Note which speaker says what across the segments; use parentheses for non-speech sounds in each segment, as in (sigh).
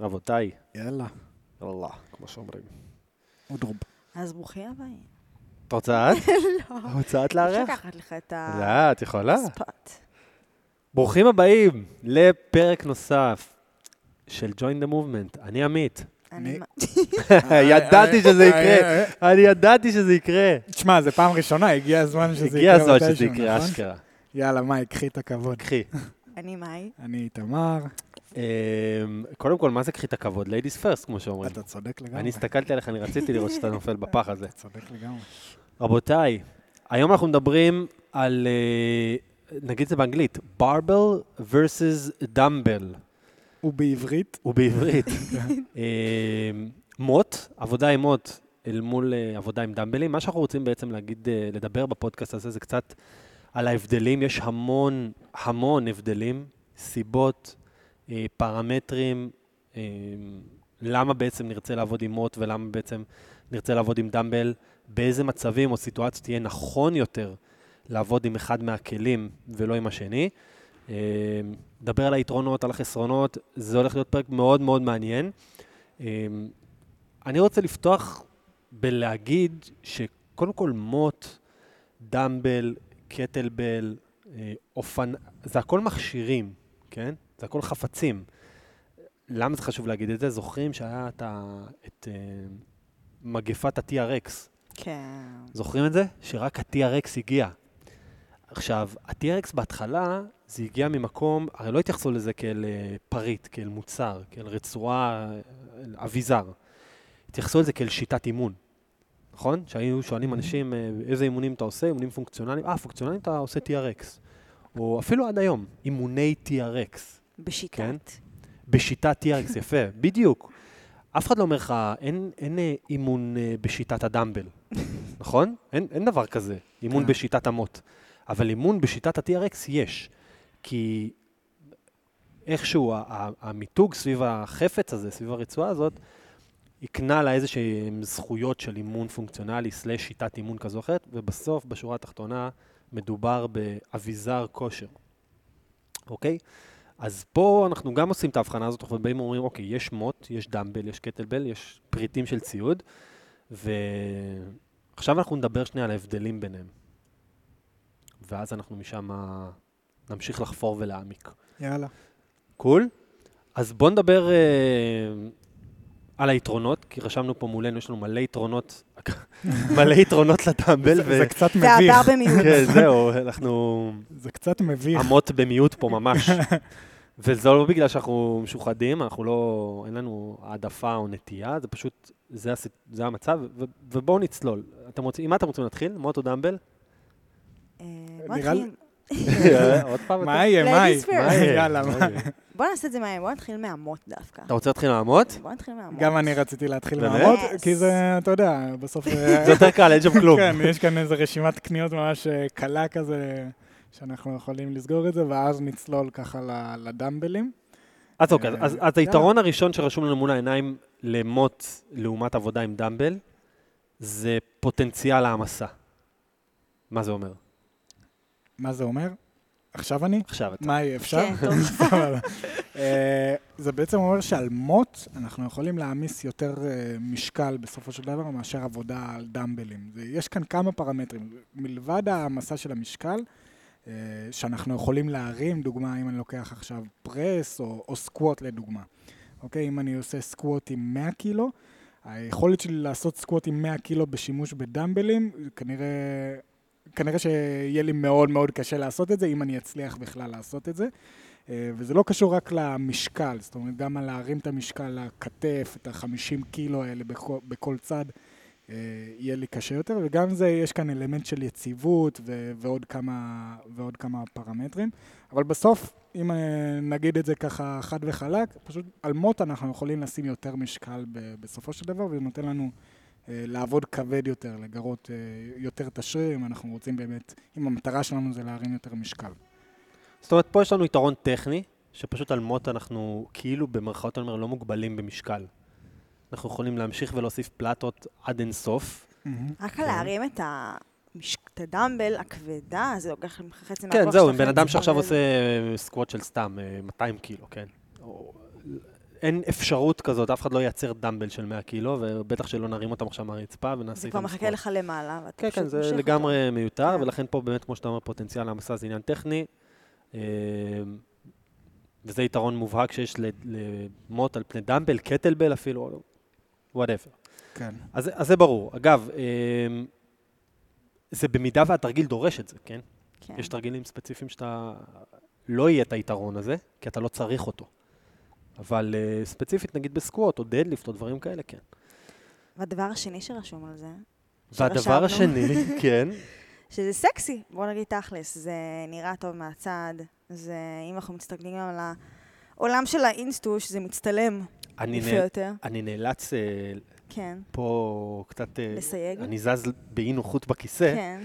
Speaker 1: רבותיי,
Speaker 2: יאללה,
Speaker 1: אללה, כמו שאומרים.
Speaker 2: אודרוב.
Speaker 3: אז ברוכים הבאים.
Speaker 1: את רוצה את? (laughs)
Speaker 3: לא.
Speaker 1: רוצה את
Speaker 3: אפשר
Speaker 1: לארח?
Speaker 3: לקחת לך את
Speaker 1: לא, את יכולה.
Speaker 3: הספוט.
Speaker 1: ברוכים הבאים לפרק נוסף של Join the Movement. אני עמית.
Speaker 3: אני...
Speaker 2: אני- (laughs)
Speaker 1: ידעתי שזה
Speaker 2: אה,
Speaker 1: יקרה.
Speaker 2: אה, אה.
Speaker 1: אני ידעתי שזה יקרה.
Speaker 2: תשמע, זה פעם ראשונה, הגיע הזמן שזה יקרה
Speaker 1: הגיע הזמן שזה יקרה,
Speaker 2: נכון?
Speaker 1: אשכרה.
Speaker 2: יאללה, מאי, קחי את הכבוד.
Speaker 1: קחי.
Speaker 3: אני מאי.
Speaker 2: אני איתמר,
Speaker 1: קודם כל, מה זה קחי את הכבוד? Ladies first, כמו שאומרים.
Speaker 2: אתה צודק לגמרי.
Speaker 1: אני הסתכלתי עליך, אני רציתי לראות שאתה נופל בפח הזה. (laughs)
Speaker 2: אתה צודק לגמרי.
Speaker 1: רבותיי, היום אנחנו מדברים על, אה, נגיד זה באנגלית, barbell versus dumbbell,
Speaker 2: ובעברית,
Speaker 1: ובעברית. (laughs) אה, מוט, עבודה עם מוט אל מול אה, עבודה עם דמבלים. מה שאנחנו רוצים בעצם להגיד, אה, לדבר בפודקאסט הזה, זה קצת על ההבדלים. יש המון, המון הבדלים, סיבות, פרמטרים, אה, למה בעצם נרצה לעבוד עם מוט ולמה בעצם נרצה לעבוד עם דמבל, באיזה מצבים או סיטואציות יהיה נכון יותר לעבוד עם אחד מהכלים ולא עם השני. אה, נדבר על היתרונות, על החסרונות, זה הולך להיות פרק מאוד מאוד מעניין. אה, אני רוצה לפתוח בלהגיד שקודם כל מוט, דמבל, קטלבל, אה, אופנ... זה הכל מכשירים, כן? זה הכל חפצים. למה זה חשוב להגיד את זה? זוכרים שהיה את, ה... את uh, מגפת ה-TRX.
Speaker 3: כן.
Speaker 1: זוכרים את זה? שרק ה-TRX הגיע. עכשיו, ה-TRX בהתחלה, זה הגיע ממקום, הרי לא התייחסו לזה כאל אה, פריט, כאל מוצר, כאל רצועה, אה, אביזר. התייחסו לזה כאל שיטת אימון, נכון? שהיו שואלים אנשים, אה, איזה אימונים אתה עושה? אימונים פונקציונליים? אה, פונקציונליים אתה עושה TRX. או אפילו עד היום, אימוני TRX.
Speaker 3: בשיטת.
Speaker 1: כן. בשיטת TRX, יפה, (laughs) בדיוק. אף אחד לא אומר לך, אין, אין אה, אימון אה, בשיטת הדמבל, (laughs) נכון? אין, אין דבר כזה, אימון
Speaker 2: כן.
Speaker 1: בשיטת אמות. אבל אימון בשיטת ה-TRX יש, כי איכשהו המיתוג סביב החפץ הזה, סביב הרצועה הזאת, הקנה לה איזה שהן זכויות של אימון פונקציונלי סלש שיטת אימון כזו או אחרת, ובסוף, בשורה התחתונה, מדובר באביזר כושר, אוקיי? אז פה אנחנו גם עושים את ההבחנה הזאת, אנחנו באים ואומרים, אוקיי, יש מוט, יש דמבל, יש קטלבל, יש פריטים של ציוד, ועכשיו אנחנו נדבר שנייה על ההבדלים ביניהם. ואז אנחנו משם נמשיך לחפור ולהעמיק.
Speaker 2: יאללה.
Speaker 1: קול? אז בואו נדבר אה, על היתרונות, כי רשמנו פה מולנו, יש לנו מלא יתרונות, (laughs) מלא יתרונות לטמבל,
Speaker 2: זה זה קצת מביך,
Speaker 3: במיעוט.
Speaker 1: כן, זהו, אנחנו
Speaker 2: זה קצת מביך.
Speaker 1: אמות במיעוט פה ממש. (laughs) וזה לא בגלל שאנחנו משוחדים, אנחנו לא, אין לנו העדפה או נטייה, זה פשוט, זה, הס, זה המצב, ו, ובואו נצלול. אתם רוצים, עם מה אתם רוצים להתחיל? מוטו דמבל?
Speaker 3: אה, בוא
Speaker 2: נראה לי-
Speaker 3: נתחיל- (laughs)
Speaker 1: עוד פעם?
Speaker 2: מה יהיה.
Speaker 1: מה יהיה?
Speaker 2: יאללה,
Speaker 1: מה
Speaker 2: מה?
Speaker 1: יהיה?
Speaker 3: בוא נעשה את זה מהר, בוא נתחיל מהמות דווקא.
Speaker 1: אתה רוצה להתחיל מהמות?
Speaker 3: בוא נתחיל מהמות.
Speaker 2: גם אני רציתי להתחיל
Speaker 3: Yes.
Speaker 2: כי זה, אתה יודע, בסוף... אה, (laughs)
Speaker 1: זה יותר קל, אין שם כלום.
Speaker 2: כן, יש כאן איזו רשימת קניות ממש אה, קלה כזה, שאנחנו יכולים לסגור את זה, ואז נצלול ככה לדמבלים.
Speaker 1: אז אוקיי,
Speaker 2: אה,
Speaker 1: אז- אז היתרון הראשון שרשום לנו מול העיניים למוט לעומת עבודה עם דמבל, זה פוטנציאל העמסה. מה זה אומר?
Speaker 2: מה זה אומר? עכשיו אני?
Speaker 1: עכשיו אתה.
Speaker 2: מאי, אפשר?
Speaker 3: כן, טוב. (laughs)
Speaker 2: אה, זה בעצם אומר שעל מוט אנחנו יכולים להעמיס יותר אה, משקל בסופו של דבר מאשר עבודה על דמבלים. יש כאן כמה פרמטרים. מלבד העמסה של המשקל, אה, שאנחנו יכולים להרים, דוגמה, אם אני לוקח עכשיו פרס או, או סקווט לדוגמה. אוקיי, אם אני עושה סקווט עם 100 קילו, היכולת שלי לעשות סקווט עם 100 קילו בשימוש בדמבלים, כנראה, כנראה שיהיה לי מאוד מאוד קשה לעשות את זה, אם אני אצליח בכלל לעשות את זה. אה, וזה לא קשור רק למשקל, זאת אומרת, גם על להרים את המשקל לכתף, את ה-50 קילו האלה בכל, בכל צד, אה, יהיה לי קשה יותר, וגם זה, יש כאן אלמנט של יציבות ו- ועוד, כמה, ועוד כמה פרמטרים. אבל בסוף, אם אה, נגיד את זה ככה חד וחלק, פשוט על מוט אנחנו יכולים לשים יותר משקל ב- בסופו של דבר, וזה נותן לנו לעבוד כבד יותר, לגרות אה, יותר את השריר, אם אנחנו רוצים באמת, אם המטרה שלנו זה להרים יותר משקל.
Speaker 1: זאת אומרת, פה יש לנו יתרון טכני, שפשוט על מוט אנחנו כאילו במרכאות אני אומר לא מוגבלים במשקל. אנחנו יכולים להמשיך ולהוסיף פלטות עד אין סוף.
Speaker 3: רק
Speaker 1: כן.
Speaker 3: על להרים את המש- את הדמבל הכבדה, זה לוקח לך חצי
Speaker 1: כן,
Speaker 3: מהכוח
Speaker 1: זהו,
Speaker 3: שלך
Speaker 1: אם בן אדם שעכשיו. עושה squat של סתם אה, 200 קילו, כן? אין אפשרות כזאת, אף אחד לא ייצר dumbbell של 100 קילו, ובטח שלא נרים אותם עכשיו מהרצפה ונעשה
Speaker 3: זה כבר מחכה. לך למעלה, ואתה
Speaker 1: כן,
Speaker 3: פשוט
Speaker 1: כן, זה
Speaker 3: מושך אותו.
Speaker 1: לגמרי מיותר,
Speaker 3: כן.
Speaker 1: ולכן פה באמת, כמו שאתה אומר, פוטנציאל העמסה זה עניין טכני. אה, וזה יתרון מובהק שיש ל- למוט על פני dumbbell, kettlebell אפילו, whatever.
Speaker 2: כן.
Speaker 1: אז, אז זה ברור. אגב, אה, זה במידה והתרגיל דורש את זה, כן?
Speaker 3: כן.
Speaker 1: יש תרגילים ספציפיים שאתה... לא יהיה את היתרון הזה, כי אתה לא צריך אותו. אבל uh, ספציפית, נגיד בסקווט או דדליפט או דברים כאלה, כן.
Speaker 3: והדבר השני שרשום על זה,
Speaker 1: והדבר. השני, (laughs) כן,
Speaker 3: שזה סקסי, בוא נגיד תכלס, זה נראה טוב מהצד, זה, אם אנחנו מסתכלים על העולם של האינסטוש, זה מצטלם יפה
Speaker 1: נאל,
Speaker 3: יותר,
Speaker 1: אני נאלץ uh,
Speaker 3: כן,
Speaker 1: פה קצת... אה,
Speaker 3: לסייג,
Speaker 1: אני זז באי נוחות בכיסא.
Speaker 3: כן,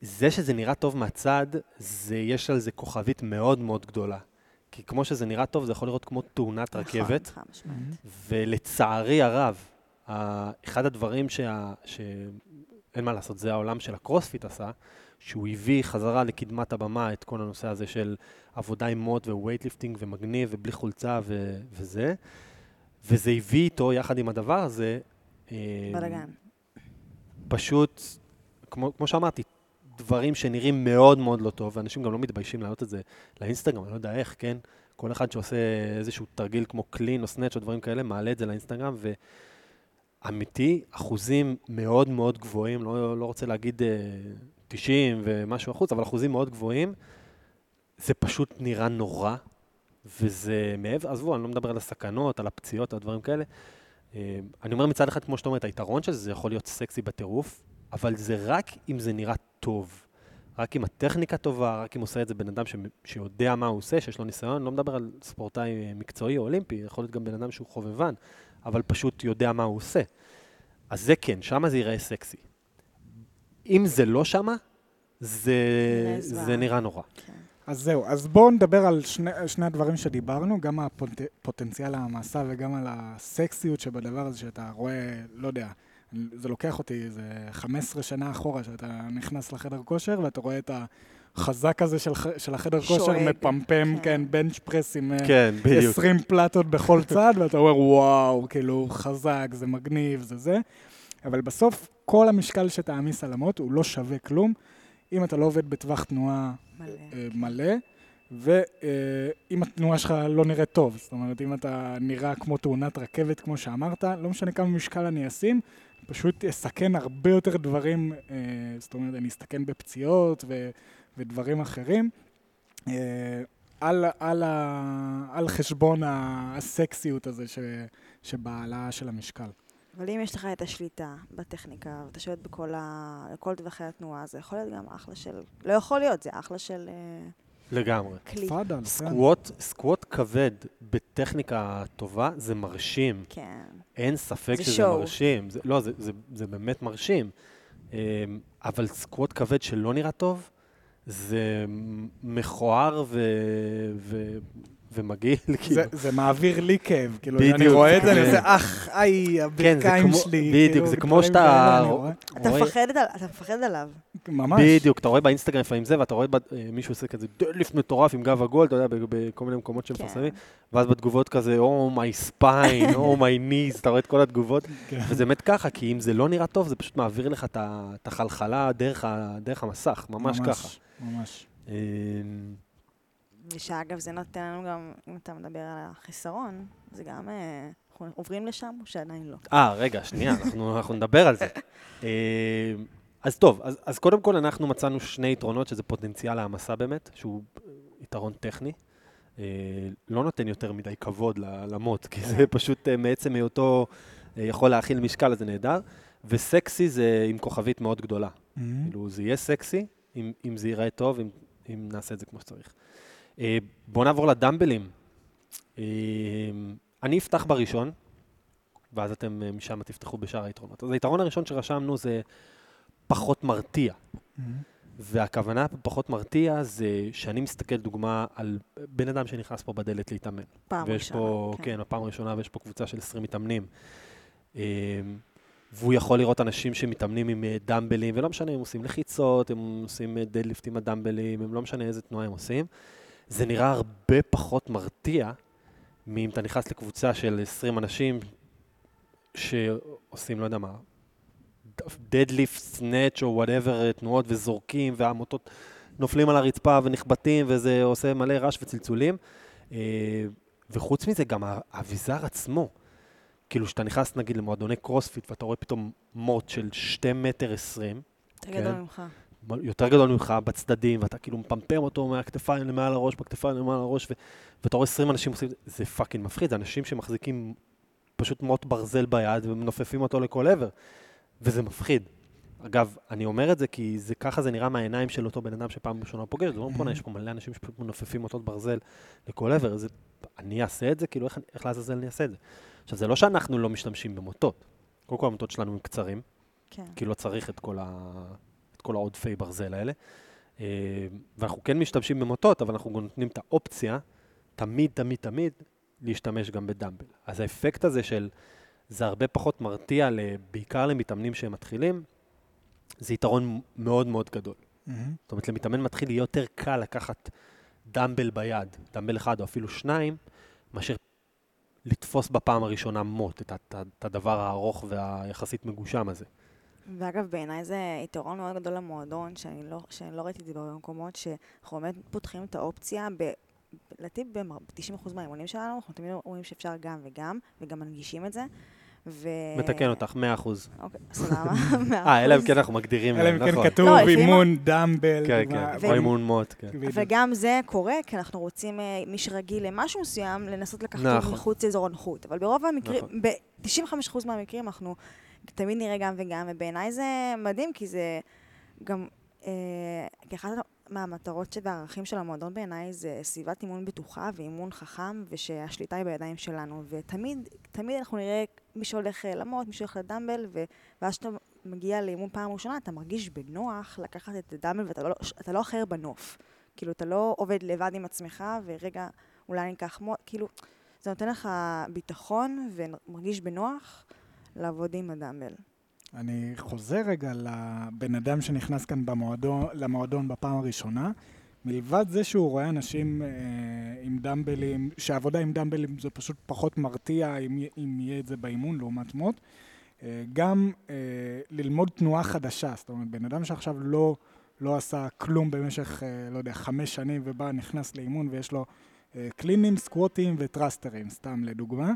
Speaker 1: זה שזה נראה טוב מהצד, זה, יש על זה כוכבית מאוד מאוד גדולה. כי כמו שזה נראה טוב, זה יכול להיראות כמו תאונת רכבת.
Speaker 3: נכון, חד משמעית.
Speaker 1: ולצערי הרב, אחד הדברים שה... שאין מה לעשות, זה העולם של הקרוספיט עשה, שהוא הביא חזרה לקדמת הבמה את כל הנושא הזה של עבודה עם מוט weightlifting ומגניב ובלי חולצה ו... וזה, וזה הביא איתו, יחד עם הדבר הזה, אה,
Speaker 3: בלאגן.
Speaker 1: פשוט, כמו, כמו שאמרתי, דברים שנראים מאוד מאוד לא טוב, ואנשים גם לא מתביישים להעלות את זה לאינסטגרם, אני לא יודע איך, כן? כל אחד שעושה איזשהו תרגיל כמו קלין או סנאצ' או דברים כאלה, מעלה את זה לאינסטגרם, ואמיתי, אחוזים מאוד מאוד גבוהים, לא, לא רוצה להגיד אה, 90 ומשהו אחוז, אבל אחוזים מאוד גבוהים, זה פשוט נראה נורא, וזה מעבר, עזבו, אני לא מדבר על הסכנות, על הפציעות, על דברים כאלה. אה, אני אומר מצד אחד, כמו שאתה אומר, היתרון של זה, זה יכול להיות סקסי בטירוף, אבל זה רק אם זה נראה טוב. רק אם הטכניקה טובה, רק אם עושה את זה בן אדם ש... שיודע מה הוא עושה, שיש לו ניסיון, לא מדבר על ספורטאי אה, מקצועי או אולימפי, יכול להיות גם בן אדם שהוא חובבן, אבל פשוט יודע מה הוא עושה. אז זה כן, שמה זה ייראה סקסי. אם זה לא שמה, זה. זה נראה נורא.
Speaker 3: כן.
Speaker 2: אז זהו, אז בואו נדבר על שני, שני הדברים שדיברנו, גם הפוטנציאל המסע וגם על הסקסיות שבדבר הזה שאתה רואה, לא יודע, זה לוקח אותי איזה 15 שנה אחורה, שאתה נכנס לחדר כושר ואתה רואה את החזק הזה של, של החדר כושר
Speaker 3: שואג.
Speaker 2: מפמפם,
Speaker 3: כן.
Speaker 2: כן, בנץ' פרס עם אה,
Speaker 1: כן, בדיוק.
Speaker 2: 20 פלטות בכל (laughs) צד, ואתה אומר, וואו, כאילו, חזק, זה מגניב, זה זה. אבל בסוף, כל המשקל שתעמיס על המוט הוא לא שווה כלום, אם אתה לא עובד בטווח תנועה
Speaker 3: מלא.
Speaker 2: אה, מלא, ואם התנועה שלך לא נראית טוב, זאת אומרת, אם אתה נראה כמו תאונת רכבת, כמו שאמרת, לא משנה כמה משקל אני אשים, פשוט אסכן הרבה יותר דברים, אה, זאת אומרת, אני אסתכן בפציעות ו, ודברים אחרים, אה, על, על, ה, על חשבון הסקסיות הזה ש, שבהעלאה של המשקל.
Speaker 3: אבל אם יש לך את השליטה בטכניקה, ואתה שולט בכל ה... לכל טווחי התנועה, זה יכול להיות גם אחלה של... לא יכול להיות, זה אחלה של אה,
Speaker 1: לגמרי.
Speaker 3: כלי.
Speaker 2: תפאדל, כן.
Speaker 1: סקווט, סקווט כבד בטכניקה טובה זה מרשים.
Speaker 3: כן.
Speaker 1: אין ספק
Speaker 3: זה
Speaker 1: שזה
Speaker 3: שואו.
Speaker 1: מרשים. זה, לא, זה, זה, זה באמת מרשים. אמ, אבל סקווט כבד שלא נראה טוב, זה מכוער ו, ו, ומגעיל, כאילו.
Speaker 2: זה, זה מעביר לי כאב, כאילו,
Speaker 1: בדיוק,
Speaker 2: אני רואה את זה, אני עושה, אח, איי,
Speaker 1: כן, זה
Speaker 2: הברכיים
Speaker 1: כמו-
Speaker 2: שלי.
Speaker 1: בדיוק,
Speaker 2: כאילו,
Speaker 1: זה כמו שאתה-
Speaker 2: רואה.
Speaker 3: אתה
Speaker 1: רואה-
Speaker 3: מפחד, על- אתה מפחד עליו.
Speaker 2: ממש.
Speaker 1: בדיוק, אתה רואה באינסטגרם לפעמים זה, ואתה רואה ב- אה, מישהו עושה כזה דלף מטורף עם גב עגול, אתה יודע, ב- בכל מיני מקומות שמפרסמים,
Speaker 3: כן.
Speaker 1: ואז בתגובות כזה, או מיי ספיין, או מיי ניז, אתה רואה את כל התגובות,
Speaker 2: כן.
Speaker 1: וזה באמת ככה, כי אם זה לא נראה טוב, זה פשוט מעביר לך את החלחלה דרך ה- דרך המסך, ממש ככה.
Speaker 2: ממש.
Speaker 1: אמ,
Speaker 3: ושאגב, זה נותן לנו גם, אם אתה מדבר על החיסרון, זה גם... אה, אנחנו עוברים לשם או שעדיין לא?
Speaker 1: אה, רגע, שנייה, אנחנו, אנחנו נדבר על זה. אה, אז טוב, אז, אז קודם כל אנחנו מצאנו שני יתרונות, שזה פוטנציאל העמסה באמת, שהוא יתרון טכני. אה, לא נותן יותר מדי כבוד למוט, כי זה פשוט אה, מעצם היותו אה, יכול להכיל משקל, אז זה נהדר. וסקסי זה עם כוכבית מאוד גדולה. כאילו, זה יהיה סקסי, אם, אם זה ייראה טוב, אם, אם נעשה את זה כמו שצריך. אה, בואו נעבור לדמבלים. אה, אני אפתח בראשון, ואז אתם אה, משם תפתחו בשאר היתרונות. אז היתרון הראשון שרשמנו זה פחות מרתיע. והכוונה בפחות מרתיע זה שאני מסתכל, דוגמה, על בן אדם שנכנס פה בדלת להתאמן.
Speaker 3: פעם ראשונה.
Speaker 1: פה, כן, הפעם הראשונה, ויש פה קבוצה של 20 מתאמנים. אמ, והוא יכול לראות אנשים שמתאמנים עם דמבלים, ולא משנה אם עושים לחיצות, הם עושים deadlift עם הדמבלים, הם לא משנה איזה תנועה הם עושים. זה נראה הרבה פחות מרתיע מאם אתה נכנס לקבוצה של 20 אנשים שעושים, לא יודע מה, deadlift, snatch או whatever, תנועות וזורקים, והמוטות נופלים על הרצפה ונחבטים, וזה עושה מלא רעש וצלצולים. אה, וחוץ מזה, גם האביזר עצמו. כאילו, כשאתה נכנס נגיד למועדוני קרוספיט, ואתה רואה פתאום מוט של 2 מטר 20,
Speaker 3: יותר גדול ממך.
Speaker 1: יותר גדול ממך בצדדים, ואתה כאילו מפמפם אותו מהכתפיים למעל הראש, מהכתפיים למעל הראש, ו- ואתה רואה 20 אנשים עושים את זה, זה fucking מפחיד, זה אנשים שמחזיקים פשוט מוט ברזל ביד ומנופפים אותו לכל עבר, וזה מפחיד. אגב, אני אומר את זה כי זה ככה זה נראה מהעיניים של אותו בן אדם שפעם ראשונה פוגש, זה לא נכונה, יש פה מלא אנשים שפשוט מנופפים מוטות ברזל לכל עבר, זה, אני אעשה את זה? כאילו, איך, איך לעזאזל אני אעשה את זה? עכשיו, זה לא שאנחנו לא משתמשים במוטות. קודם כל, המוטות שלנו הם קצרים,
Speaker 3: כן.
Speaker 1: כי לא צריך את כל, ה... כל העודפי ברזל האלה. אה, ואנחנו כן משתמשים במוטות, אבל אנחנו נותנים את האופציה, תמיד, תמיד, תמיד, להשתמש גם בדמבל. אז האפקט הזה של, זה הרבה פחות מרתיע, בעיקר למתאמנים שהם מתחילים, זה יתרון מאוד מאוד גדול.
Speaker 2: Mm-hmm.
Speaker 1: זאת אומרת, למתאמן מתחיל יהיה יותר קל לקחת דמבל ביד, דמבל אחד או אפילו שניים, מאשר לתפוס בפעם הראשונה מוט, את, את, את הדבר הארוך והיחסית מגושם הזה.
Speaker 3: ואגב, בעיניי זה יתרון מאוד גדול למועדון, שאני לא, שאני לא ראיתי את זה בהרבה מקומות, שאנחנו באמת פותחים את האופציה, ב, לדעתי ב-90% מהאימונים שלנו, אנחנו תמיד אומרים שאפשר גם וגם, וגם מנגישים את זה. ו...
Speaker 1: מתקן אותך, 100%.
Speaker 3: אוקיי, סבבה, (laughs) 100%.
Speaker 1: אה, אלא אם כן אנחנו מגדירים,
Speaker 2: אלא אם כן
Speaker 1: נכון.
Speaker 2: כתוב
Speaker 3: לא,
Speaker 2: אימון דמבל.
Speaker 1: כן, כן, או אימון מוט, כן.
Speaker 3: וגם זה קורה, כי אנחנו רוצים, אה, מי שרגיל למשהו מסוים, לנסות לקחת
Speaker 1: נכון.
Speaker 3: אותו מחוץ לאזור הנוחות. אבל ברוב המקרים,
Speaker 1: נכון.
Speaker 3: ב-95% מהמקרים אנחנו תמיד נראה גם וגם, ובעיניי זה מדהים, כי זה גם, אה, כאחת מהמטרות והערכים של המועדון בעיניי זה סביבת אימון בטוחה ואימון חכם, ושהשליטה היא בידיים שלנו. ותמיד, תמיד אנחנו נראה מי שהולך אה, למוט, מי שהולך לדמבל, ו- ואז כשאתה מגיע לאימון פעם ראשונה, אתה מרגיש בנוח לקחת את הדמבל, ואתה לא, לא אחר בנוף. כאילו, אתה לא עובד לבד עם עצמך, ורגע, אולי אני אקח מוט, כאילו, זה נותן לך ביטחון ומרגיש בנוח לעבוד עם הדמבל.
Speaker 2: אני חוזר רגע לבן אדם שנכנס כאן במועדון, למועדון בפעם הראשונה. מלבד זה שהוא רואה אנשים אה, עם דמבלים, שהעבודה עם דמבלים זה פשוט פחות מרתיע אם, אם יהיה את זה באימון לעומת מוט, אה, גם אה, ללמוד תנועה חדשה. זאת אומרת, בן אדם שעכשיו לא, לא עשה כלום במשך, אה, לא יודע, חמש שנים ובא, נכנס לאימון ויש לו אה, קלינים, סקווטים וטרסטרים, סתם לדוגמה.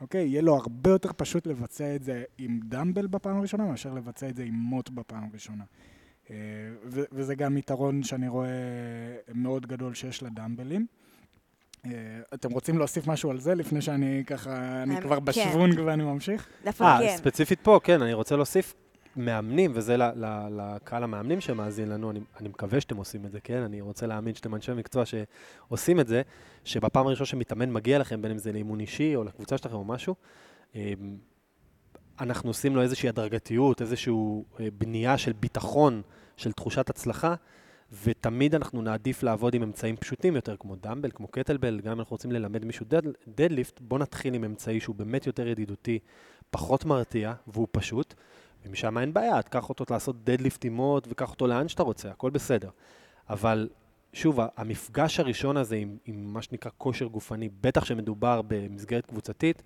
Speaker 2: אוקיי? יהיה לו הרבה יותר פשוט לבצע את זה עם דמבל בפעם הראשונה, מאשר לבצע את זה עם מוט בפעם הראשונה. אה, ו- וזה גם יתרון שאני רואה מאוד גדול שיש לדמבלים. אה, אתם רוצים להוסיף משהו על זה לפני שאני ככה, אני
Speaker 3: אני-
Speaker 2: כבר
Speaker 3: כן.
Speaker 2: בשוונג ואני ממשיך?
Speaker 3: דווקא
Speaker 1: אה,
Speaker 3: כן.
Speaker 1: ספציפית פה, כן, אני רוצה להוסיף מאמנים, וזה לקהל המאמנים שמאזין לנו, אני, אני מקווה שאתם עושים את זה, כן? אני רוצה להאמין שאתם אנשי מקצוע שעושים את זה, שבפעם הראשונה שמתאמן מגיע לכם, בין אם זה לאימון אישי או לקבוצה שלכם או משהו, אה, אנחנו עושים לו איזושהי הדרגתיות, איזושהי אה, בנייה של ביטחון, של תחושת הצלחה, ותמיד אנחנו נעדיף לעבוד עם אמצעים פשוטים יותר, כמו דמבל, כמו קטלבל, גם אם אנחנו רוצים ללמד מישהו דד, דדליפט, בואו נתחיל עם אמצעי שהוא באמת יותר ידידותי, פחות מרתיע, והוא פשוט, ומשם אין בעיה, תקח אותו לעשות דדליפט עם מוט, וקח אותו לאן שאתה רוצה, הכל בסדר. אבל שוב, המפגש הראשון הזה עם, עם מה שנקרא כושר גופני, בטח שמדובר במסגרת קבוצתית,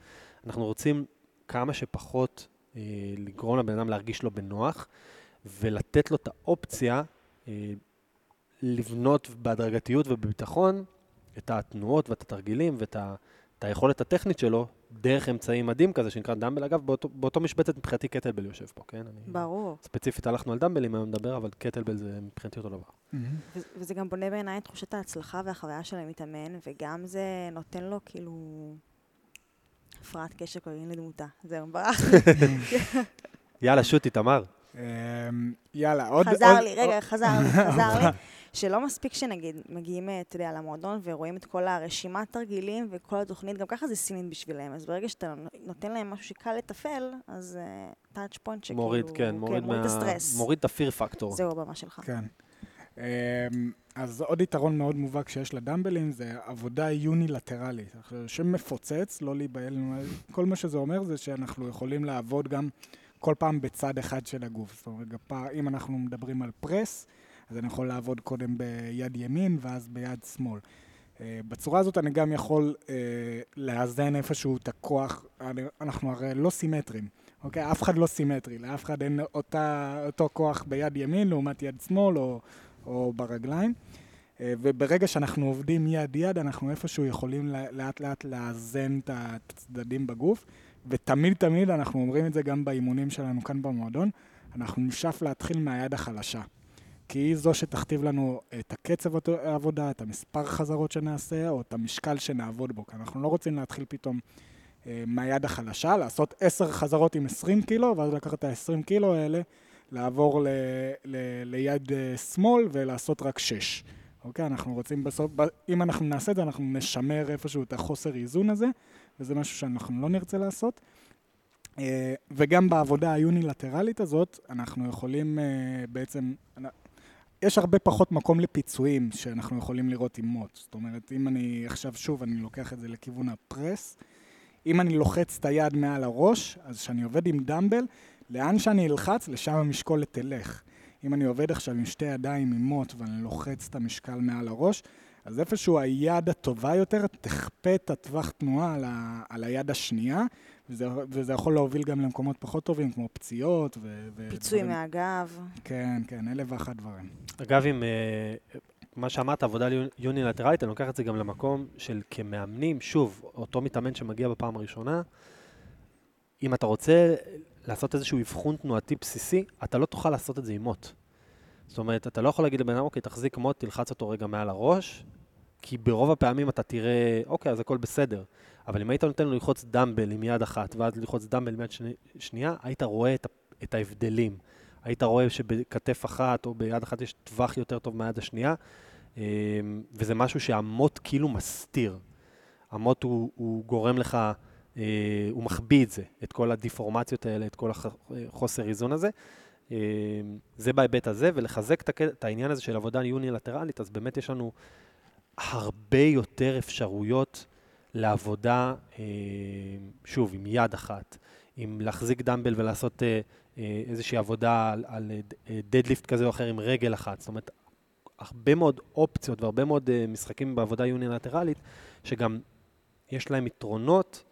Speaker 1: אנחנו רוצים כמה שפחות אה, לגרום לבן אדם להרגיש לו בנוח, ולתת לו את האופציה אה, לבנות בהדרגתיות ובביטחון את התנועות ואת התרגילים ואת ה, היכולת הטכנית שלו דרך אמצעי מדהים כזה שנקרא דמבל. אגב, באותו, באותו משבצת מבחינתי קטלבל יושב פה, כן? אני,
Speaker 3: ברור.
Speaker 1: ספציפית הלכנו על דמבלים היום לדבר, אבל קטלבל זה מבחינתי אותו דבר.
Speaker 3: ו- וזה גם בונה בעיניי את תחושת ההצלחה והחוויה של המתאמן, וגם זה נותן לו כאילו... הפרעת קשר קוראים לדמותה. זהו, ברח. (laughs)
Speaker 1: יאללה, shoot, איתמר.
Speaker 2: אמ, יאללה, עוד...
Speaker 3: חזר
Speaker 2: עוד-
Speaker 3: לי, רגע, חזר לי, חזר (laughs) לי. שלא מספיק שנגיד מגיעים, אה, אתה יודע, למועדון ורואים את כל הרשימת תרגילים וכל התוכנית, גם ככה זה סינית בשבילם. אז ברגע שאתה נותן להם משהו שקל לתפעל, אז touch point שכאילו...
Speaker 1: מוריד, כן, מוריד,
Speaker 3: מוריד את
Speaker 1: מה...
Speaker 3: הסטרס.
Speaker 1: מוריד את ה fear factor.
Speaker 3: זהו הבמה שלך.
Speaker 2: כן. אמ, אז עוד יתרון מאוד מובהק שיש לדמבלים זה עבודה יונילטרלית. עכשיו, שמפוצץ, לא להיבהל, כל מה שזה אומר זה שאנחנו יכולים לעבוד גם כל פעם בצד אחד של הגוף. זאת אומרת, אם אנחנו מדברים על פרס, אז אני יכול לעבוד קודם ביד ימין ואז ביד שמאל. אה, בצורה הזאת אני גם יכול אה, לאזן איפשהו את הכוח, אני, אנחנו הרי לא סימטרים, אוקיי? אף אחד לא סימטרי, לאף אחד אין אותה, אותו כוח ביד ימין לעומת יד שמאל או, או ברגליים. אה, וברגע שאנחנו עובדים יד-יד, אנחנו איפשהו יכולים לאט-לאט לאזן את הצדדים בגוף, ותמיד תמיד, אנחנו אומרים את זה גם באימונים שלנו כאן במועדון, אנחנו נשאף להתחיל מהיד החלשה. כי היא זו שתכתיב לנו את הקצב העבודה, את המספר חזרות שנעשה, או את המשקל שנעבוד בו. כי אנחנו לא רוצים להתחיל פתאום אה, מהיד החלשה, לעשות 10 חזרות עם 20 קילו, ואז לקחת את ה-20 קילו האלה, לעבור ל, ל, ליד אה, שמאל ולעשות רק 6. אוקיי? אנחנו רוצים בסוף, אם אנחנו נעשה את זה, אנחנו נשמר איפשהו את החוסר איזון הזה, וזה משהו שאנחנו לא נרצה לעשות. אה, וגם בעבודה היונילטרלית הזאת, אנחנו יכולים אה, בעצם, יש הרבה פחות מקום לפיצויים שאנחנו יכולים לראות עם מוט. זאת אומרת, אם אני עכשיו, שוב, אני לוקח את זה לכיוון הפרס, אם אני לוחץ את היד מעל הראש, אז כשאני עובד עם דמבל, לאן שאני אלחץ, לשם המשקולת תלך. אם אני עובד עכשיו עם שתי ידיים עם מוט ואני לוחץ את המשקל מעל הראש, אז איפשהו היד הטובה יותר תכפה את הטווח תנועה על, ה, על היד השנייה, וזה, וזה יכול להוביל גם למקומות פחות טובים, כמו פציעות ו...
Speaker 3: פיצוי מהגב.
Speaker 2: כן, כן, אלף ואחת דברים.
Speaker 1: אגב, עם uh, מה שאמרת, עבודה יונילטרלית, אני לוקח את זה גם למקום של כמאמנים, שוב, אותו מתאמן שמגיע בפעם הראשונה, אם אתה רוצה לעשות איזשהו אבחון תנועתי בסיסי, אתה לא תוכל לעשות את זה עם מוט. זאת אומרת, אתה לא יכול להגיד לבן אדם, אוקיי, תחזיק מוט, תלחץ אותו רגע מעל הראש, כי ברוב הפעמים אתה תראה, אוקיי, אז הכל בסדר. אבל אם היית נותן לו ללחוץ דמבל עם יד אחת, ואז ללחוץ דמבל עם יד שני, שנייה, היית רואה את, את ההבדלים. היית רואה שבכתף אחת או ביד אחת יש טווח יותר טוב מהיד השנייה, אמ, וזה משהו שהמוט כאילו מסתיר. המוט הוא, הוא גורם לך, אה, הוא מחביא את זה, את כל הדיפורמציות האלה, את כל החוסר איזון הזה. אמ, זה בהיבט הזה, ולחזק את העניין הזה של עבודה יונילטרלית, אז באמת יש לנו הרבה יותר אפשרויות לעבודה, אה, שוב, עם יד אחת, עם להחזיק דמבל ולעשות אה, אה, איזושהי עבודה על, על דדליפט כזה או אחר עם רגל אחת. זאת אומרת, הרבה מאוד אופציות והרבה מאוד משחקים בעבודה יונילטרלית, שגם יש להם יתרונות.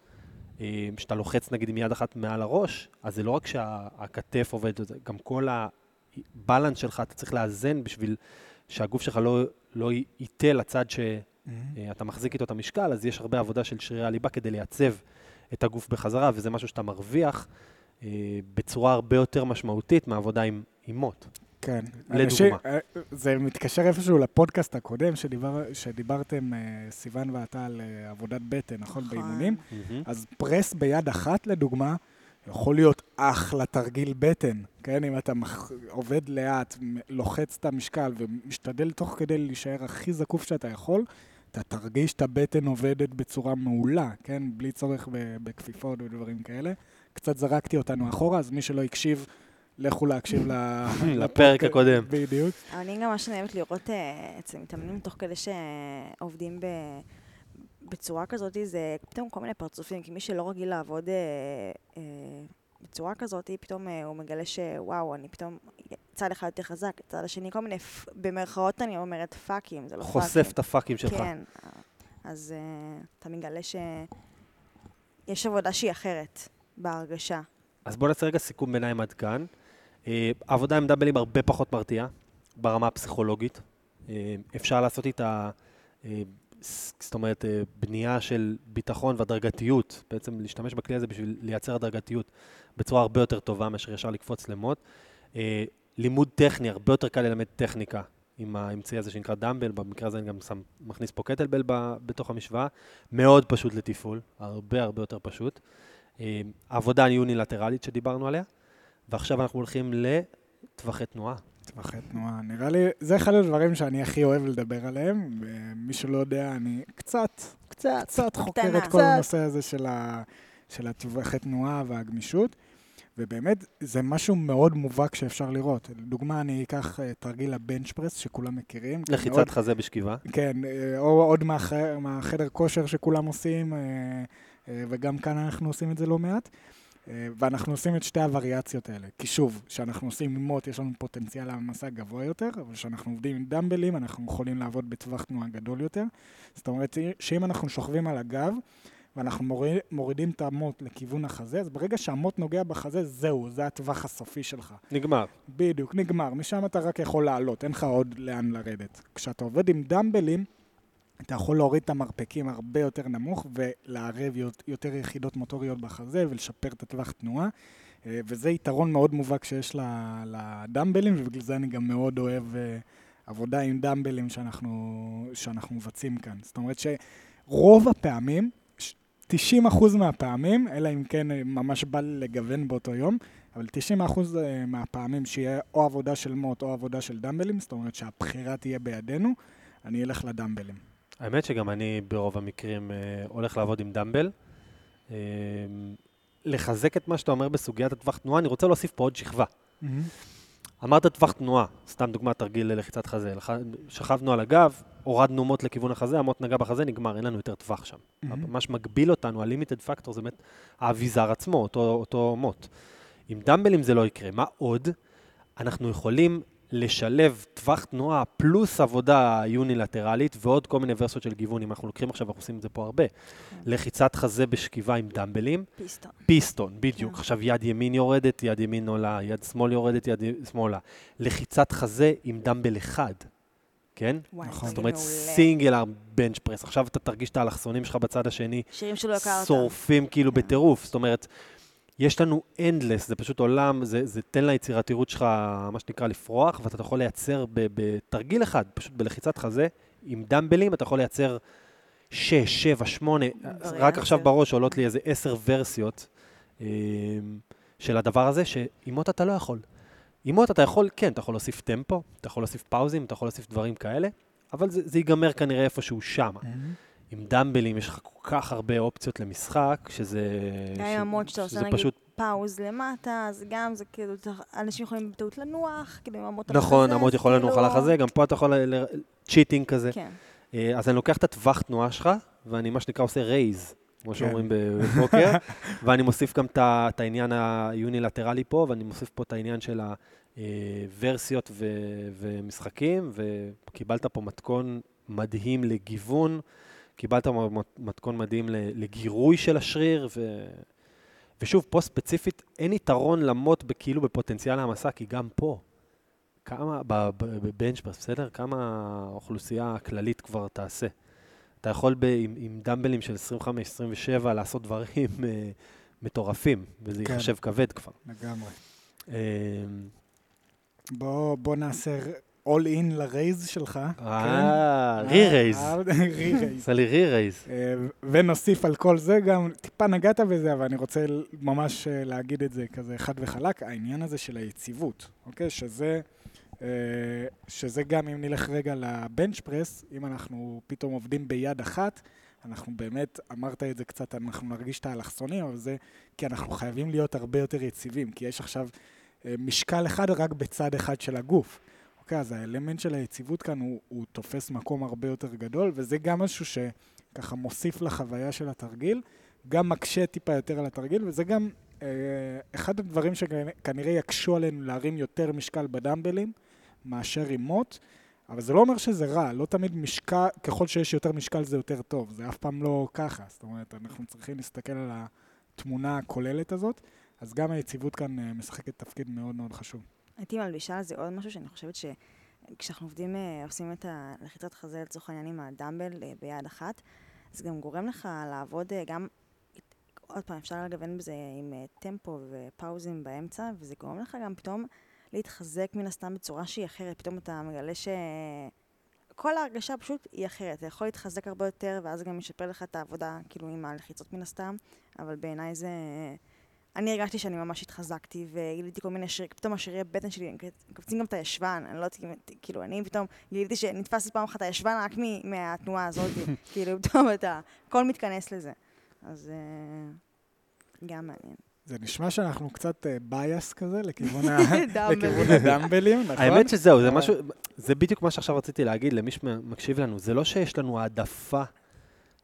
Speaker 1: כשאתה לוחץ נגיד עם יד אחת מעל הראש, אז זה לא רק שהכתף עובד, גם כל הבלנס שלך, אתה צריך לאזן בשביל שהגוף שלך לא, לא ייטה לצד ש... mm-hmm. אתה מחזיק איתו את המשקל, אז יש הרבה עבודה של שרירי הליבה כדי לייצב את הגוף בחזרה, וזה משהו שאתה מרוויח אה, בצורה הרבה יותר משמעותית מעבודה עם, עם מוט.
Speaker 2: כן. לדוגמה. אנשים, אה, זה מתקשר איפשהו לפודקאסט הקודם, שדיבר, שדיברתם, סיוון ואתה, על עבודת בטן, נכון? נכון. באימונים. Mm-hmm. אז פרס ביד אחת, לדוגמה, יכול להיות אחלה תרגיל בטן, כן? אם אתה מח... עובד לאט, לוחץ את המשקל ומשתדל תוך כדי להישאר הכי זקוף שאתה יכול, אתה תרגיש את הבטן עובדת בצורה מעולה, כן? בלי צורך בכפיפות ודברים כאלה. קצת זרקתי אותנו אחורה, אז מי שלא הקשיב, לכו להקשיב (laughs)
Speaker 1: לפרק הקודם.
Speaker 2: בדיוק.
Speaker 3: אני גם ממש נהבת לראות אה, אצל מתאמנים תוך כדי שעובדים ב... בצורה כזאת, זה פתאום כל מיני פרצופים, כי מי שלא רגיל לעבוד אה, אה, בצורה כזאת, פתאום אה, הוא מגלה שוואו, אני פתאום צד אחד יותר חזק, צד השני, כל מיני, במרכאות אני אומרת פאקים, זה לא
Speaker 1: פאקים. חושף את הפאקים שלך.
Speaker 3: כן, אז uh, אתה מגלה שיש עבודה שהיא אחרת בהרגשה.
Speaker 1: אז בוא נעשה רגע סיכום ביניים עד כאן. Uh, עבודה עם דאבלים הרבה פחות מרתיעה ברמה הפסיכולוגית. Uh, אפשר לעשות איתה, uh, זאת אומרת, uh, בנייה של ביטחון והדרגתיות, בעצם להשתמש בכלי הזה בשביל לייצר הדרגתיות בצורה הרבה יותר טובה מאשר ישר לקפוץ למוט. Uh, לימוד טכני, הרבה יותר קל ללמד טכניקה עם האמצעי הזה שנקרא דמבל, במקרה הזה אני גם שם, מכניס פה קטלבל ב, בתוך המשוואה, מאוד פשוט לתפעול, הרבה הרבה יותר פשוט. אה, עבודה יונילטרלית שדיברנו עליה, ועכשיו אנחנו הולכים לטווחי תנועה.
Speaker 2: טווחי תנועה, נראה לי, זה אחד הדברים שאני הכי אוהב לדבר עליהם, ומי שלא יודע, אני קצת, קצת, קצת חוקר את כל הנושא הזה של, ה, של הטווחי תנועה והגמישות. ובאמת, זה משהו מאוד מובהק שאפשר לראות. לדוגמה, אני אקח uh, תרגיל הבנץ' פרס, שכולם מכירים.
Speaker 1: לחיצת מאוד, חזה בשכיבה.
Speaker 2: כן, uh, או עוד מהח, מהחדר כושר שכולם עושים, uh, וגם כאן אנחנו עושים את זה לא מעט. אה, ואנחנו עושים את שתי הווריאציות האלה. כי שוב, כשאנחנו עושים עם מוט, יש לנו פוטנציאל העמסה גבוה יותר, אבל כשאנחנו עובדים עם דמבלים, אנחנו יכולים לעבוד בטווח תנועה גדול יותר. זאת אומרת, שאם אנחנו שוכבים על הגב, ואנחנו מוריד, מורידים את המוט לכיוון החזה, אז ברגע שהמוט נוגע בחזה, זהו, זה הטווח הסופי שלך.
Speaker 1: נגמר.
Speaker 2: בדיוק, נגמר. משם אתה רק יכול לעלות, אין לך עוד לאן לרדת. כשאתה עובד עם דמבלים, אתה יכול להוריד את המרפקים הרבה יותר נמוך ולערב יותר יחידות מוטוריות בחזה ולשפר את הטווח תנועה. אה, וזה יתרון מאוד מובהק שיש לדמבלים, ובגלל זה אני גם מאוד אוהב אה, עבודה עם דמבלים שאנחנו, שאנחנו מבצעים כאן. זאת אומרת שרוב הפעמים, 90% מהפעמים, אלא אם כן אה, ממש בא לגוון באותו יום, אבל 90% מהפעמים שיהיה או עבודה של מוט או עבודה של דמבלים, זאת אומרת שהבחירה תהיה בידינו, אני אלך לדמבלים.
Speaker 1: האמת שגם אני ברוב המקרים אה, הולך לעבוד עם דמבל. אה, לחזק את מה שאתה אומר בסוגיית הטווח תנועה, אני רוצה להוסיף פה עוד שכבה. Mm-hmm. אמרת טווח תנועה, סתם דוגמא, תרגיל ללחיצת חזה. שכבנו על הגב, הורדנו מוט לכיוון החזה, המוט נגע בחזה, נגמר, אין לנו יותר טווח שם. Mm-hmm. מה שמגביל אותנו, ה-limited factor, זה באמת האביזר עצמו, אותו, אותו מוט. עם דמבלים זה לא יקרה. מה עוד? אנחנו יכולים לשלב טווח תנועה פלוס עבודה יונילטרלית ועוד כל מיני ורסיות של גיוון, אם אנחנו לוקחים עכשיו, אנחנו עושים את זה פה הרבה. כן. לחיצת חזה בשכיבה עם דמבלים.
Speaker 3: פיסטון.
Speaker 1: פיסטון, בדיוק. כן. עכשיו יד ימין יורדת, יד ימין עולה, יד שמאל יורדת, יד שמאלה. לחיצת חזה עם דמבל אחד. כן?
Speaker 3: וואי,
Speaker 1: נכון. זאת אומרת, סינגלר בנץ' פרס. עכשיו אתה תרגיש את האלכסונים שלך בצד השני. שורפים כאילו כן. בטירוף. זאת אומרת, יש לנו endless, זה פשוט עולם, זה, זה תן ליצירתיות שלך, מה שנקרא, לפרוח, ואתה יכול לייצר בתרגיל אחד, פשוט בלחיצת חזה, עם דמבלים, אתה יכול לייצר 6, 7, 8, רק עכשיו בראש עולות לי איזה 10 ורסיות אה, של הדבר הזה, שעם מוט אתה לא יכול. עם מוט אתה יכול, כן, אתה יכול להוסיף טמפו, אתה יכול להוסיף פאוזים, אתה יכול להוסיף דברים כאלה, אבל זה, זה ייגמר כנראה איפשהו שם. Mm-hmm. עם דמבלים יש לך כל כך הרבה אופציות למשחק, שזה...
Speaker 3: גם עם המוד שאתה עושה נגיד פשוט... pause למטה, אז גם זה כאילו, אנשים יכולים בטעות לנוח, כאילו עם המוט
Speaker 1: נכון, המוט יכול לנוח על החזה, גם פה אתה יכול cheating כזה. כן. אה, אז אני לוקח את הטווח תנועה שלך, ואני מה שנקרא עושה raise, כמו כן. שאומרים בפוקר, (laughs) ואני מוסיף גם את העניין היונילטרלי פה, ואני מוסיף פה את העניין של הוורסיות ומשחקים, וקיבלת פה מתכון מדהים לגיוון. קיבלת מתכון מדהים לגירוי של השריר, ו... ושוב, פה ספציפית אין יתרון למוט כאילו בפוטנציאל העמסה, כי גם פה, כמה, בבנצ'פרס, בסדר? כמה האוכלוסייה הכללית כבר תעשה. אתה יכול ב, עם, עם דמבלים של 25-27 לעשות דברים אה, מטורפים, וזה כן. ייחשב כבד כבר.
Speaker 2: לגמרי. אה, בוא, בוא נעשה all in ל raise שלך.
Speaker 1: אה, re-raise.
Speaker 2: re-raise.
Speaker 1: עשה לי re-raise.
Speaker 2: ונוסיף על כל זה גם, טיפה נגעת בזה, אבל אני רוצה ממש אה, להגיד את זה כזה חד וחלק, העניין הזה של היציבות, אוקיי? שזה... אה, שזה גם אם נלך רגע ל bench press, אם אנחנו פתאום עובדים ביד אחת, אנחנו באמת, אמרת את זה קצת, אנחנו נרגיש את האלכסונים, אבל זה כי אנחנו חייבים להיות הרבה יותר יציבים, כי יש עכשיו אה, משקל אחד רק בצד אחד של הגוף. אוקיי, אז האלמנט של היציבות כאן הוא, הוא תופס מקום הרבה יותר גדול, וזה גם משהו שככה מוסיף לחוויה של התרגיל, גם מקשה טיפה יותר על התרגיל, וזה גם אה, אחד הדברים שכנראה יקשו עלינו להרים יותר משקל בדמבלים מאשר עם מוט, אבל זה לא אומר שזה רע, לא תמיד משקל, ככל שיש יותר משקל זה יותר טוב, זה אף פעם לא ככה, זאת אומרת, אנחנו צריכים להסתכל על התמונה הכוללת הזאת, אז גם היציבות כאן אה, משחקת תפקיד מאוד מאוד חשוב.
Speaker 3: הייתי מלבישה על זה עוד משהו שאני חושבת שכשאנחנו עובדים, אה, עושים את הלחיצת חזה לצורך העניין עם הדמבל אה, ביד אחת, זה גם גורם לך לעבוד אה, גם, עוד פעם, אפשר לגוון בזה עם טמפו ופאוזים באמצע, וזה גורם לך גם פתאום להתחזק מן הסתם בצורה שהיא אחרת. פתאום אתה מגלה ש... כל ההרגשה פשוט היא אחרת. אתה יכול להתחזק הרבה יותר, ואז גם ישפר לך את העבודה, כאילו, עם הלחיצות מן הסתם, אבל בעיניי זה... אני הרגשתי שאני ממש התחזקתי, וגיליתי כל מיני שירים, פתאום השירי הבטן שלי, קופצים גם את הישבן, אני לא יודעת, כאילו, אני פתאום גיליתי שנתפס לי פעם אחת הישבן רק מהתנועה הזאת, (laughs) כאילו, פתאום אתה, הכל מתכנס לזה. אז uh, גם מעניין.
Speaker 2: זה נשמע שאנחנו קצת בייס כזה לכיוון (laughs) הדמבלים, נכון?
Speaker 1: האמת שזהו, זה משהו, זה בדיוק מה שעכשיו רציתי להגיד למי שמקשיב לנו, זה לא שיש לנו העדפה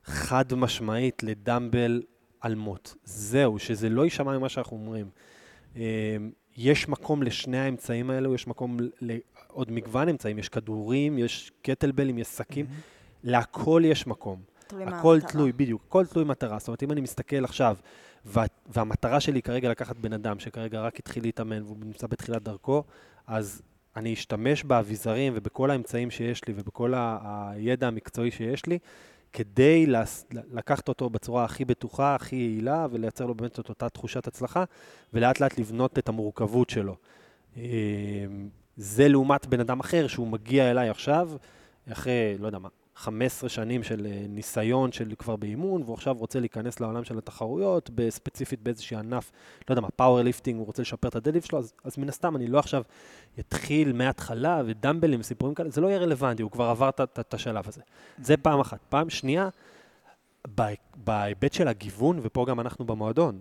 Speaker 1: חד משמעית לדמבל על מוט. זהו, שזה לא יישמע ממה שאנחנו אומרים. אה, יש מקום לשני האמצעים האלו, יש מקום לעוד מגוון אמצעים, יש כדורים, יש קטלבלים, יש שקים, להכל יש מקום.
Speaker 3: תלוי מה
Speaker 1: הכל
Speaker 3: המטרה.
Speaker 1: תלוי, בדיוק, הכל תלוי מטרה. זאת אומרת, אם אני מסתכל עכשיו, וה, והמטרה שלי כרגע לקחת בן אדם שכרגע רק התחיל להתאמן והוא נמצא בתחילת דרכו, אז אני אשתמש באביזרים ובכל האמצעים שיש לי ובכל הידע המקצועי שיש לי, כדי לקחת אותו בצורה הכי בטוחה, הכי יעילה, ולייצר לו באמת את אותה תחושת הצלחה, ולאט לאט לבנות את המורכבות שלו. אה, זה לעומת בן אדם אחר שהוא מגיע אליי עכשיו, אחרי, לא יודע מה, 15 שנים של אה, ניסיון של כבר באימון, והוא עכשיו רוצה להיכנס לעולם של התחרויות, ספציפית באיזשהו ענף, לא יודע מה, powerlifting, הוא רוצה לשפר את ה deadlift שלו, אז, אז מן הסתם אני לא עכשיו אתחיל מההתחלה ודמבלים וסיפורים כאלה, זה לא יהיה רלוונטי, הוא כבר עבר את- השלב הזה. זה פעם אחת. פעם שנייה, בה- בהיבט של הגיוון, ופה גם אנחנו במועדון,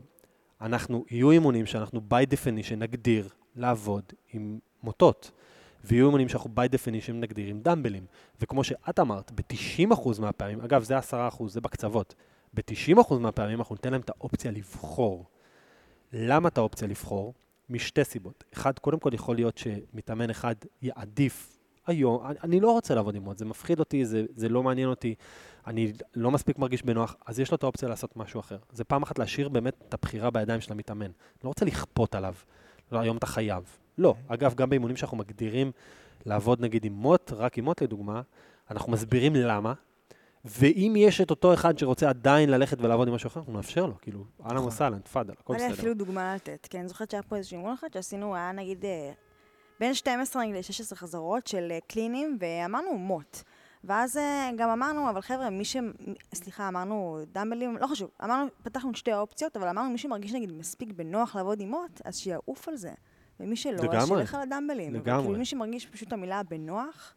Speaker 1: אנחנו, יהיו אימונים שאנחנו by definition נגדיר לעבוד עם מוטות. ויהיו אימונים שאנחנו by definition נגדיר עם דמבלים. וכמו שאת אמרת, ב-90% מהפעמים, אגב, זה 10%, זה בקצוות, ב-90% מהפעמים אנחנו ניתן להם את האופציה לבחור. למה את האופציה לבחור? משתי סיבות. אחד, קודם כל יכול להיות שמתאמן אחד יעדיף היום, אני, אני לא רוצה לעבוד עם מוט, זה מפחיד אותי, זה, זה לא מעניין אותי, אני לא מספיק מרגיש בנוח, אז יש לו את האופציה לעשות משהו אחר. זה פעם אחת להשאיר באמת את הבחירה בידיים של המתאמן. אני לא רוצה לכפות עליו, לא, היום אתה חייב. לא. אגב, גם באימונים שאנחנו מגדירים לעבוד נגיד עם מוט, רק עם מוט לדוגמה, אנחנו מסבירים למה, ואם יש את אותו אחד שרוצה עדיין ללכת ולעבוד עם משהו אחר, אנחנו נאפשר לו, כאילו, אהלן
Speaker 2: נכון.
Speaker 1: וסהלן, תפאדל, הכל בסדר.
Speaker 3: אפילו דוגמה לתת, כי אני זוכרת שהיה פה איזשהו אימון אחד שעשינו, היה נגיד אה, בין 12 נגיד ל-16 חזרות של אה, קלינים, ואמרנו מוט. ואז אה, גם אמרנו, אבל חבר'ה, מי ש... סליחה, אמרנו דמבלים, לא חשוב, אמרנו, פתחנו שתי האופציות, אבל אמרנו, מי שמרגיש נגיד מספיק בנוח לעבוד עם מוט, אז שיעוף על זה. ומי שלא, אז. שילך על הדמבלים.
Speaker 1: לגמרי.
Speaker 3: כאילו מי שמרגיש פשוט המילה בנוח,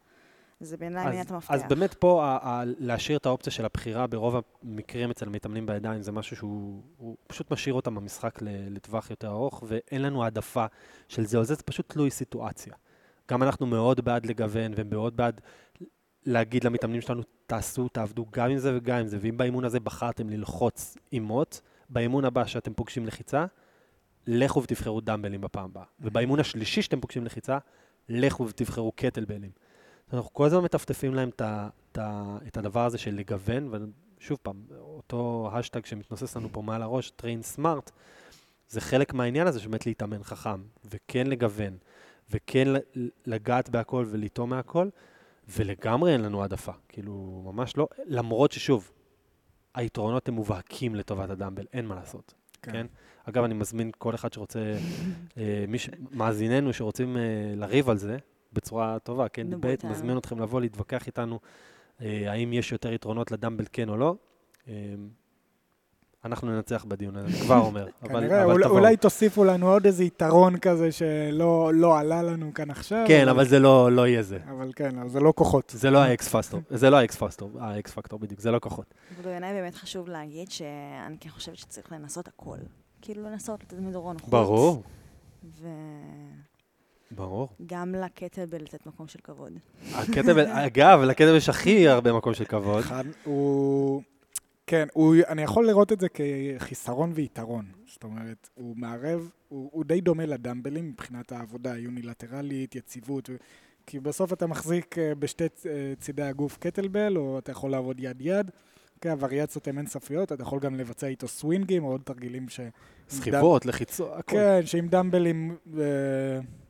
Speaker 3: זה בעיניי מילת המפתח.
Speaker 1: אז באמת פה, ה- ה- להשאיר את האופציה של הבחירה ברוב המקרים אצל מתאמנים בידיים, זה משהו שהוא הוא פשוט משאיר אותם במשחק לטווח יותר ארוך, ואין לנו העדפה של זה או זה, זה פשוט תלוי סיטואציה. גם אנחנו מאוד בעד לגוון, ומאוד בעד להגיד למתאמנים שלנו, תעשו, תעבדו גם עם זה וגם עם זה, ואם באימון הזה בחרתם ללחוץ עם מוט, באימון הבא שאתם פוגשים לחיצה, לכו ותבחרו דמבלים בפעם הבאה. ובאימון השלישי שאתם פוגשים לחיצה, לכו ותבחרו קטלבלים. אנחנו כל הזמן מטפטפים להם את, ה, את, הדבר הזה של לגוון, ושוב פעם, אותו השטג שמתנוסס לנו פה מעל הראש, train smart, זה חלק מהעניין הזה שבאמת להתאמן חכם, וכן לגוון, וכן לגעת בהכל ולטעום מהכל, ולגמרי אין לנו העדפה, כאילו, ממש לא, למרות ששוב, היתרונות הם מובהקים לטובת הדמבל, אין מה לעשות, כן? כן? אגב, אני מזמין כל אחד שרוצה, אה, מי ש... מאזיננו שרוצים אה, לריב על זה, בצורה טובה, כן,
Speaker 3: איתנו.
Speaker 1: מזמין אתכם לבוא להתווכח איתנו, אה, האם יש יותר יתרונות לדמבל כן או לא. אנחנו ננצח בדיון הזה, אני כבר אומר, אבל,
Speaker 2: כנראה,
Speaker 1: אבל
Speaker 2: אולי-
Speaker 1: תבואו.
Speaker 2: אולי תוסיפו לנו עוד איזה יתרון כזה שלא לא עלה לנו כאן עכשיו.
Speaker 1: כן, אבל זה לא, לא יהיה זה.
Speaker 2: אבל כן, אבל זה לא כוחות.
Speaker 1: זה לא ה X factor, זה לא ה X factor, ה X factor בדיוק, זה לא כוחות.
Speaker 3: ובעיניי באמת חשוב להגיד שאני כן חושבת שצריך לנסות הכל. כאילו לנסות לתת מדרון חוץ.
Speaker 1: ברור,
Speaker 3: וגם
Speaker 1: ברור.
Speaker 3: לקטל לתת מקום של כבוד.
Speaker 1: הכתב, אגב, לכתב יש הכי הרבה מקום של כבוד.
Speaker 2: אחד, הוא... כן, הוא, אני יכול לראות את זה כחיסרון ויתרון. זאת אומרת, הוא מערב, הוא, הוא די דומה לדמבלים מבחינת העבודה היונילטרלית, יציבות, כי בסוף אתה מחזיק אה, בשתי אה, צידי הגוף קטלבל, או אתה יכול לעבוד יד-יד. כן, הווריאציות הן אינסופיות, אתה יכול גם לבצע איתו סווינגים, או עוד תרגילים ש...
Speaker 1: סחיבות, לחיצות, הכול.
Speaker 2: כן, שעם דמבלים, אה,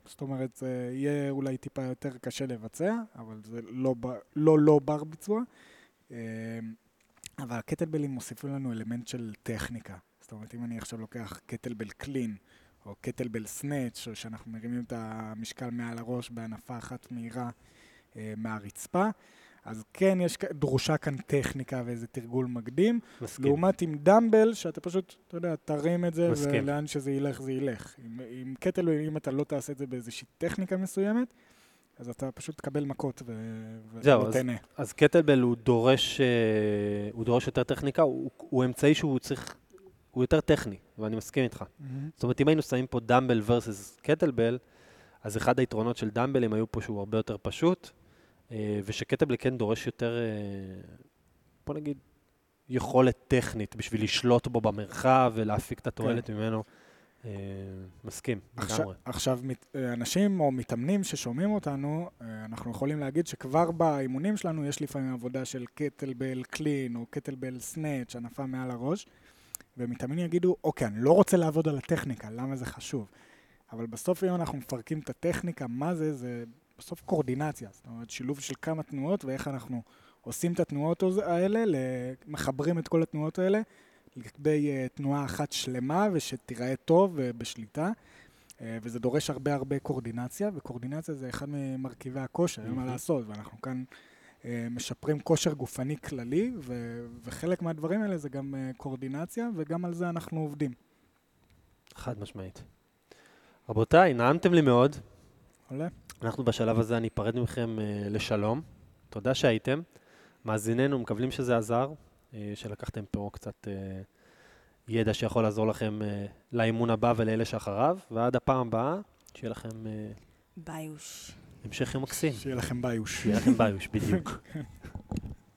Speaker 2: זאת אומרת, זה יהיה אולי טיפה יותר קשה לבצע, אבל זה לא לא, לא בר ביצוע. אה, אבל הקטלבלים מוסיפים לנו אלמנט של טכניקה. זאת אומרת, אם אני עכשיו לוקח קטלבל קלין, או קטלבל סנאץ', או שאנחנו מרימים את המשקל מעל הראש בהנפה אחת מהירה אה, מהרצפה, אז כן, יש, דרושה כאן טכניקה ואיזה תרגול מקדים.
Speaker 1: מסכים.
Speaker 2: לעומת עם דמבל, שאתה פשוט, אתה יודע, תרים את זה,
Speaker 1: מסכים.
Speaker 2: ולאן שזה ילך, זה ילך. עם, עם קטל, אם אתה לא תעשה את זה באיזושהי טכניקה מסוימת, אז אתה פשוט תקבל מכות ו... ולא
Speaker 1: אז-
Speaker 2: תהנה.
Speaker 1: אז קטלבל הוא דורש, אה, הוא דורש יותר טכניקה, הוא, הוא אמצעי שהוא צריך, הוא יותר טכני, ואני מסכים איתך. זאת אומרת, אם היינו שמים פה דמבל versus קטלבל, אז אחד היתרונות של דמבלים היו פה שהוא הרבה יותר פשוט, אה, ושקטלבל כן דורש יותר, אה, בוא נגיד, יכולת טכנית בשביל לשלוט בו במרחב ולהפיק את התועלת ממנו. אה, מסכים, לגמרי.
Speaker 2: עכשיו, אה, אנשים או מתאמנים ששומעים אותנו, אה, אנחנו יכולים להגיד שכבר באימונים שלנו יש לפעמים עבודה של קטלבל קלין או קטלבל סנאץ', הנפה מעל הראש, ומתאמנים יגידו, אוקיי, אני לא רוצה לעבוד על הטכניקה, למה זה חשוב? אבל בסוף אם אנחנו מפרקים את הטכניקה, מה זה? זה בסוף קורדינציה. זאת אומרת, שילוב של כמה תנועות ואיך אנחנו עושים את התנועות האלה, מחברים את כל התנועות האלה לכדי uh, תנועה אחת שלמה ושתיראה טוב ובשליטה. Uh, וזה דורש הרבה הרבה קורדינציה, וקורדינציה זה אחד ממרכיבי הכושר, אין מה. לעשות, ואנחנו כאן uh, משפרים כושר גופני כללי, ו- וחלק מהדברים האלה זה גם uh, קורדינציה, וגם על זה אנחנו עובדים.
Speaker 1: חד משמעית. רבותיי, נעמתם לי מאוד.
Speaker 2: עולה?
Speaker 1: אנחנו בשלב הזה, אני אפרד מכם אה, לשלום. תודה שהייתם. מאזיננו, מקבלים שזה עזר, אה, שלקחתם פה קצת אה, ידע שיכול לעזור לכם אה, לאימון הבא ולאלה שאחריו, ועד הפעם הבאה, שיהיה לכם אה,
Speaker 3: ביוש.
Speaker 1: המשך יום מקסים.
Speaker 2: שיהיה לכם ביוש.
Speaker 1: שיהיה לכם ביוש, בדיוק. (laughs)